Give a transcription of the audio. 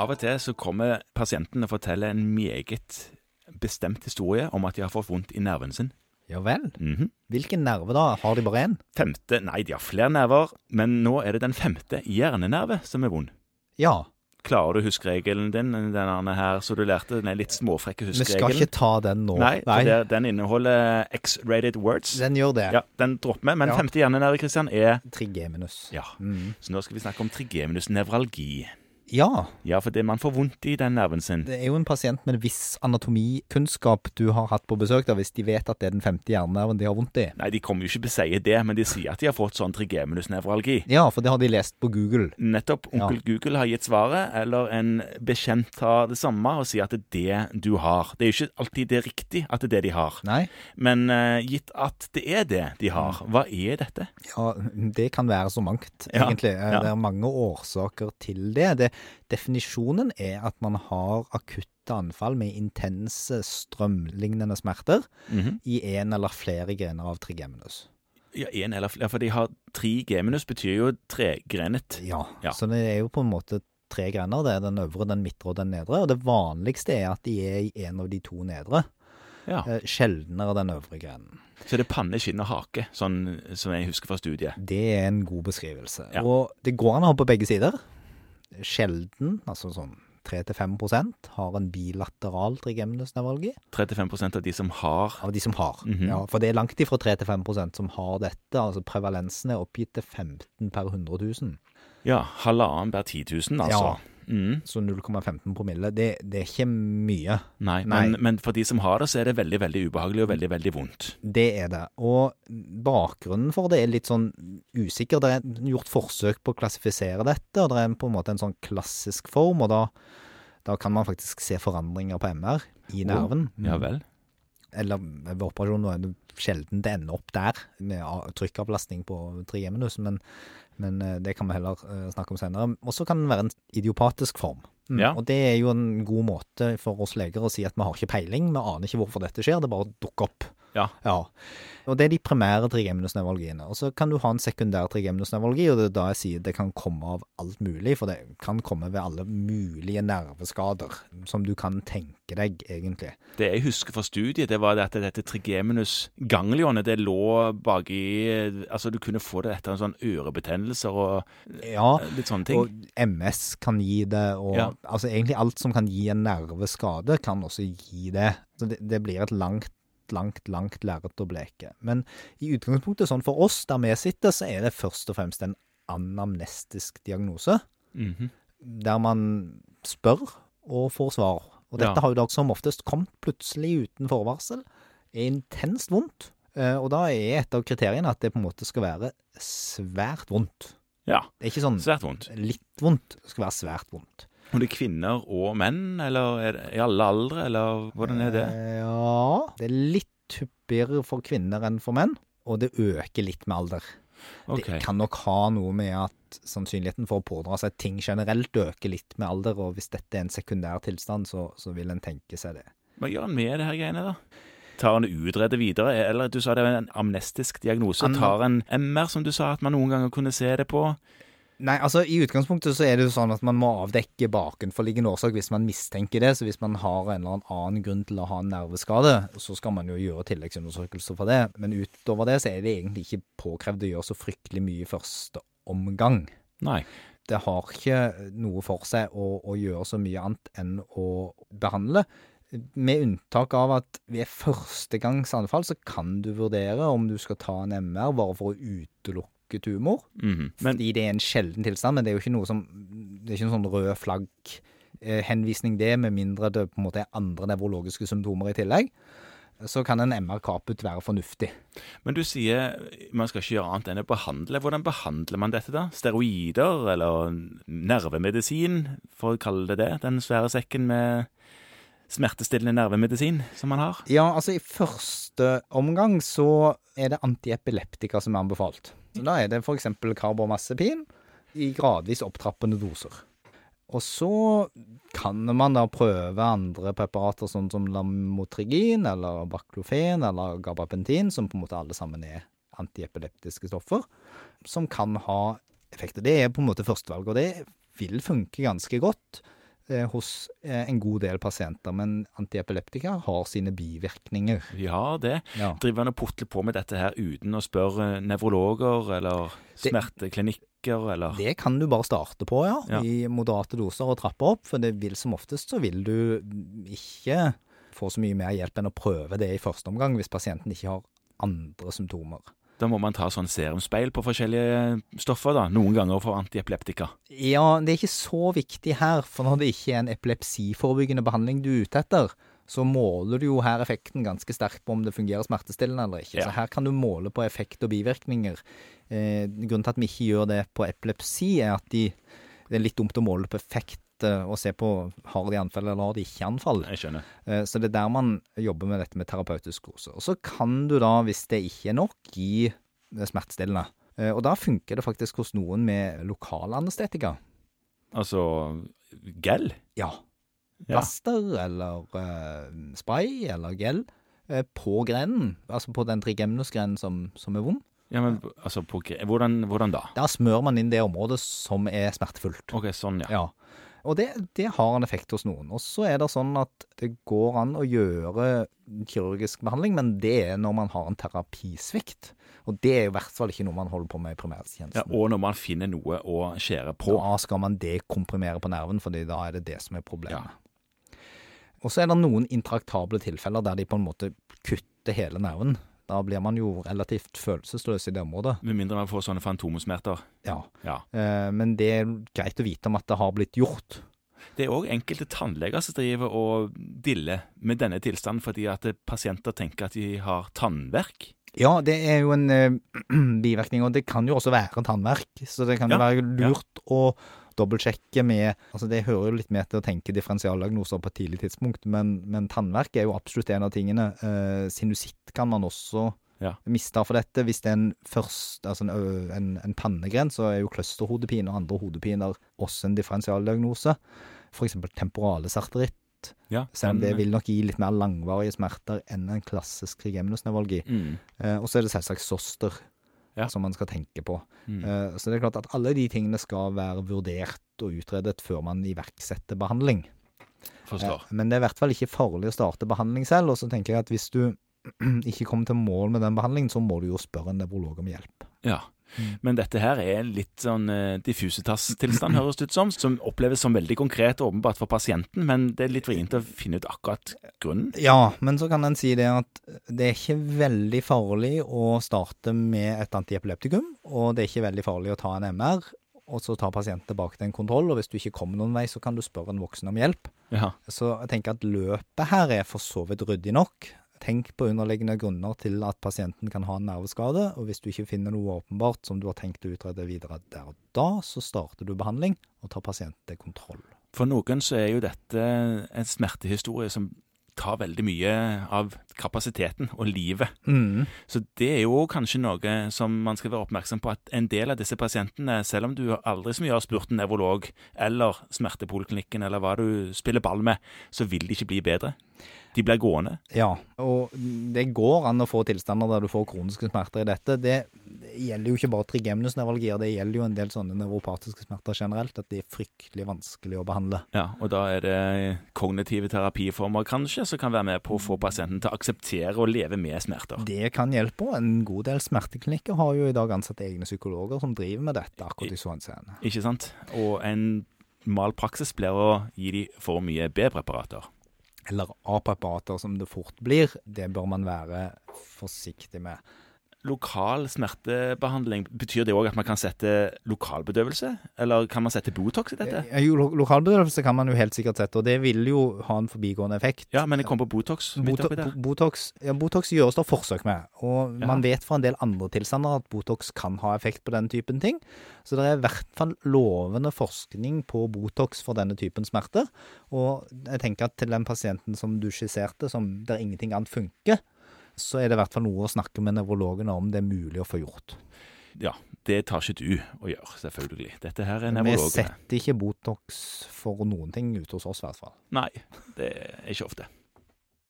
Av og til så kommer pasienten og forteller en meget bestemt historie om at de har fått vondt i nerven sin. Ja vel. Mhm. Hvilken nerve da? Har de bare én? Femte Nei, de har flere nerver, men nå er det den femte hjernenerve som er vond. Ja. Klarer du huskeregelen din, denne her som du lærte? Den er litt småfrekke Vi skal ikke ta den nå. Nei, Nei. det, den inneholder X-rated words. Den gjør det. Ja, den dropper vi. Men Ja. femte hjernenerve, Christian, er Trigeminus. Ja. Mm. Så nå skal vi snakke om trigeminus nevralgi. Ja. Ja, for det man får vondt i den nerven sin. Det er jo en pasient med en viss anatomikunnskap du har hatt på besøk, da, hvis de vet at det er den femte hjernenerven de har vondt i. Nei, de kommer jo ikke til å si det, men de sier at de har fått sånn trigeminusnevralgi. Ja, for det har de lest på Google. Nettopp. Onkel Google har gitt svaret, eller en bekjent har det samme og sier at det er det du har. Det er jo ikke alltid det er riktig at det er det de har. Nei. Men uh, gitt at det er det de har, hva er dette? Ja, det kan være så mangt, egentlig. Ja. ja. Det er mange årsaker til det. det. Definisjonen er at man har akutte anfall med intense strømlignende smerter Mhm. i en eller flere grener av trigeminus. Ja, en eller flere, for de har tre geminus, betyr jo tregrenet. Ja, Ja. så det er jo på en måte tre grener. Det er den øvre, den midtre og den nedre. Og det vanligste er at de er i en av de to nedre. Ja. Eh, Sjeldnere den øvre grenen. Så det er panne, skinn og hake, sånn som jeg husker fra studiet. Det er en god beskrivelse. Ja. Og det går an å ha på begge sider. Sjelden, altså sånn 3-5% har en bilateral trigeminusnevralgi. 35% av de som har Av de som har. Mhm. ja, for det er langt ifra 3-5% som har dette. altså Prevalensen er oppgitt til 15 per 100 000. Ja, halvannen per 10 000, altså. Ja. Mm. Så 0,15 promille, det, det er ikke mye. Nei, Nei. Men, men for de som har det, så er det veldig veldig ubehagelig og veldig veldig vondt. Det er det. Og bakgrunnen for det er litt sånn usikker. Det er gjort forsøk på å klassifisere dette, og det er på en måte en sånn klassisk form, og da, da kan man faktisk se forandringer på MR i nerven. Ja vel. Eller ved operasjon nå er det sjelden det ender opp der, med trykkavlastning på trigeminus, men, men eh, det kan vi heller eh, snakke om senere. Og så kan den være en idiopatisk form. Mm, Ja. Og det er jo en god måte for oss leger å si at vi har ikke peiling, vi aner ikke hvorfor dette skjer, det bare dukker opp. Ja. Ja. Og det er de primære trigeminusnevralgiene. Og så kan du ha en sekundær trigeminusnevralgi, og det er da jeg sier det kan komme av alt mulig, for det kan komme ved alle mulige nerveskader som du kan tenke deg, egentlig. Det jeg husker fra studiet, det var det at dette trigeminus ganglionet, det lå baki Altså, du kunne få det etter en sånn ørebetennelser og Ja, eh, litt sånne ting. og MS kan gi det, og Ja. altså egentlig alt som kan gi en nerveskade, kan også gi det. Så det, det blir et langt, langt, langt lerret å bleke. Men i utgangspunktet, sånn for oss der vi sitter, så er det først og fremst en anamnestisk diagnose, Mhm. der man spør og får svar. Og dette Ja. har jo da som oftest kommet plutselig uten forvarsel. Er intenst vondt. Eh, Og da er et av kriteriene at det på en måte skal være svært vondt. Ja. Det er ikke sånn Svært vondt. litt vondt, det skal være svært vondt. Og det er kvinner og menn, eller er det i alle aldre, eller hvordan er det? Eh, Ja, det er litt hyppigere for kvinner enn for menn, og det øker litt med alder. Okay. Det kan nok ha noe med at sannsynligheten for å pådra seg ting generelt øker litt med alder, og hvis dette er en sekundær tilstand, så, så vil en tenke seg det. Hva gjør han med det her greiene, da? Tar det utrede videre, eller du sa det var en amnestisk diagnose. Tar en MR, som du sa at man noen ganger kunne se det på? Nei, altså i utgangspunktet så er det jo sånn at man må avdekke bakenforliggende årsak hvis man mistenker det. Så hvis man har en eller annen grunn til å ha en nerveskade, så skal man jo gjøre tilleggsundersøkelser for det. Men utover det så er det egentlig ikke påkrevd å gjøre så fryktelig mye i første omgang. Nei. Det har ikke noe for seg å, å gjøre så mye annet enn å behandle. Med unntak av at ved førstegangsanfall så kan du vurdere om du skal ta en MR bare for å utelukke tumor. Mhm. Men Fordi det er en sjelden tilstand, men det er jo ikke noe som Det er ikke en sånn rød flagg-henvisning, det, med mindre det på en måte er andre nevrologiske symptomer i tillegg. Så kan en MR-kaput være fornuftig. Men du sier man skal ikke gjøre annet enn å behandle. Hvordan behandler man dette, da? Steroider eller nervemedisin, for å kalle det det? Den svære sekken med smertestillende nervemedisin som man har? Ja, altså i første omgang så er det antiepileptika som er anbefalt. Så da er det for eksempel karbamazepin i gradvis opptrappende doser. Og så kan man da prøve andre preparater sånn som lamotrigin eller baklofen eller gabapentin, som på en måte alle sammen er antiepileptiske stoffer, som kan ha effekter. Det er på en måte førstevalg, og det vil funke ganske godt. Eh, hos eh, en god del pasienter, men antiepileptika har sine bivirkninger. Ja, det. Ja. Driver han og putler på med dette her uten å spørre nevrologer eller smerteklinikker eller Det kan du bare starte på, ja, Ja. i moderate doser og trappe opp, for det vil som oftest så vil du ikke få så mye mer hjelp enn å prøve det i første omgang hvis pasienten ikke har andre symptomer. Da må man ta sånn serumspeil på forskjellige stoffer, da. Noen ganger for antiepileptika. Ja, det er ikke så viktig her, for når det ikke er en epilepsiforebyggende behandling du er ute etter, så måler du jo her effekten ganske sterkt på om det fungerer smertestillende eller ikke. Ja. Så her kan du måle på effekt og bivirkninger. Eh, grunnen til at vi ikke gjør det på epilepsi, er at de, det er litt dumt å måle på effekt eh, og se på har de anfall eller har de ikke anfall. Jeg skjønner. Eh, Så det er der man jobber med dette med terapeutisk kose. Og så kan du da, hvis det ikke er nok, gi smertestillende. Eh, Og da funker det faktisk hos noen med lokalanestetika. Altså gel? Ja. Ja. Eller uh, spray eller gel uh, på grenen. Altså på den trigemnusgrenen som, som er vond. ja men altså på, hvordan, hvordan da? Da smører man inn det området som er smertefullt. Ok, sånn, ja. Ja. Og det, det har en effekt hos noen. Og så er det sånn at det går an å gjøre kirurgisk behandling, men det er når man har en terapisvikt. Og det er i hvert fall ikke noe man holder på med i ja. Og når man finner noe å skjære på. Da skal man dekomprimere på nerven, fordi da er det det som er problemet. Og så er det noen intraktable tilfeller der de på en måte kutter hele nerven. Da blir man jo relativt følelsesløs i det området. Med mindre man får sånne fantomsmerter. Ja. Ja. Eh, men det er greit å vite om at det har blitt gjort. Det er òg enkelte tannleger som driver og diller med denne tilstanden fordi at pasienter tenker at de har tannverk. Ja, det er jo en eh, bivirkning, og det kan jo også være tannverk. Så det kan jo Ja, være lurt å dobbeltsjekke med Altså Det hører jo litt med til å tenke differensialdiagnoser på et tidlig tidspunkt, men, men tannverk er jo absolutt en av tingene. Eh, sinusitt kan man også Ja. miste for dette. Hvis det er en først, altså en, en, en pannegren, så er jo clusterhodepine og andre hodepiner også en differensialdiagnose. For eksempel temporale sarteritt. Ja, Selv om det vil nok gi litt mer langvarige smerter enn en klassisk trigeminusnevralgi. mm, Eh, og så er det selvsagt soster Ja. som man skal tenke på. mm. Uh, så det er klart at alle de tingene skal være vurdert og utredet før man iverksetter behandling. Forstår. Uh, men det er i hvert fall ikke farlig å starte behandling selv. Og så tenker jeg at hvis du ikke kommer til mål med den behandlingen, så må du jo spørre en nevrolog om hjelp. Ja. Mm. Men dette her er litt sånn uh, diffusitas-tilstand, høres det ut som. Som oppleves som veldig konkret og åpenbart for pasienten, men det er litt vrient å finne ut akkurat grunnen. Ja, men så kan en si det at det er ikke veldig farlig å starte med et antiepileptikum, og det er ikke veldig farlig å ta en MR, og så ta pasienten tilbake til en kontroll, og hvis du ikke kommer noen vei, så kan du spørre en voksen om hjelp. Ja. Så jeg tenker at løpet her er for så vidt ryddig nok. Tenk på underliggende grunner til at pasienten kan ha en nerveskade, og hvis du ikke finner noe åpenbart som du har tenkt å utrede videre der og da, så starter du behandling og tar pasienten til kontroll. For noen så er jo dette en smertehistorie som tar veldig mye av kapasiteten og livet. Mm. Så det er jo kanskje noe som man skal være oppmerksom på, at en del av disse pasientene, selv om du aldri så mye har spurt en nevrolog eller smertepoliklinikken eller hva du spiller ball med, så vil de ikke bli bedre. De blir gående. Ja, og det går an å få tilstander der du får kroniske smerter i dette. Det gjelder jo ikke bare trigeminusnevralgier, det gjelder jo en del sånne nevropatiske smerter generelt, at de er fryktelig vanskelig å behandle. Ja, og da er det kognitive terapiformer kanskje som kan være med på å få pasienten til å akseptere å leve med smerter. Det kan hjelpe, og en god del smerteklinikker har jo i dag ansatt egne psykologer som driver med dette akkurat i så henseende. Ikke sant? Og en mal praksis blir å gi de for mye B-preparater. Eller A-preparater, som det fort blir. Det bør man være forsiktig med. Lokal smertebehandling, betyr det òg at man kan sette lokalbedøvelse? Eller kan man sette Botox i dette? Eh, Jo, lo- lokalbedøvelse kan man jo helt sikkert sette, og det vil jo ha en forbigående effekt. Ja, men jeg kom på Botox Boto. Botox, ja, Botox gjøres det forsøk med, og Ja. man vet fra en del andre tilstander at Botox kan ha effekt på den typen ting. Så det er i hvert fall lovende forskning på Botox for denne typen smerter. Og jeg tenker at til den pasienten som du skisserte, som der ingenting annet funker, så er det i hvert fall noe å snakke med nevrologene om det er mulig å få gjort. Ja, det tar ikke du å gjøre, selvfølgelig. Dette her er Vi setter ikke Botox for noen ting ute hos oss, i hvert fall. Nei, det er ikke ofte.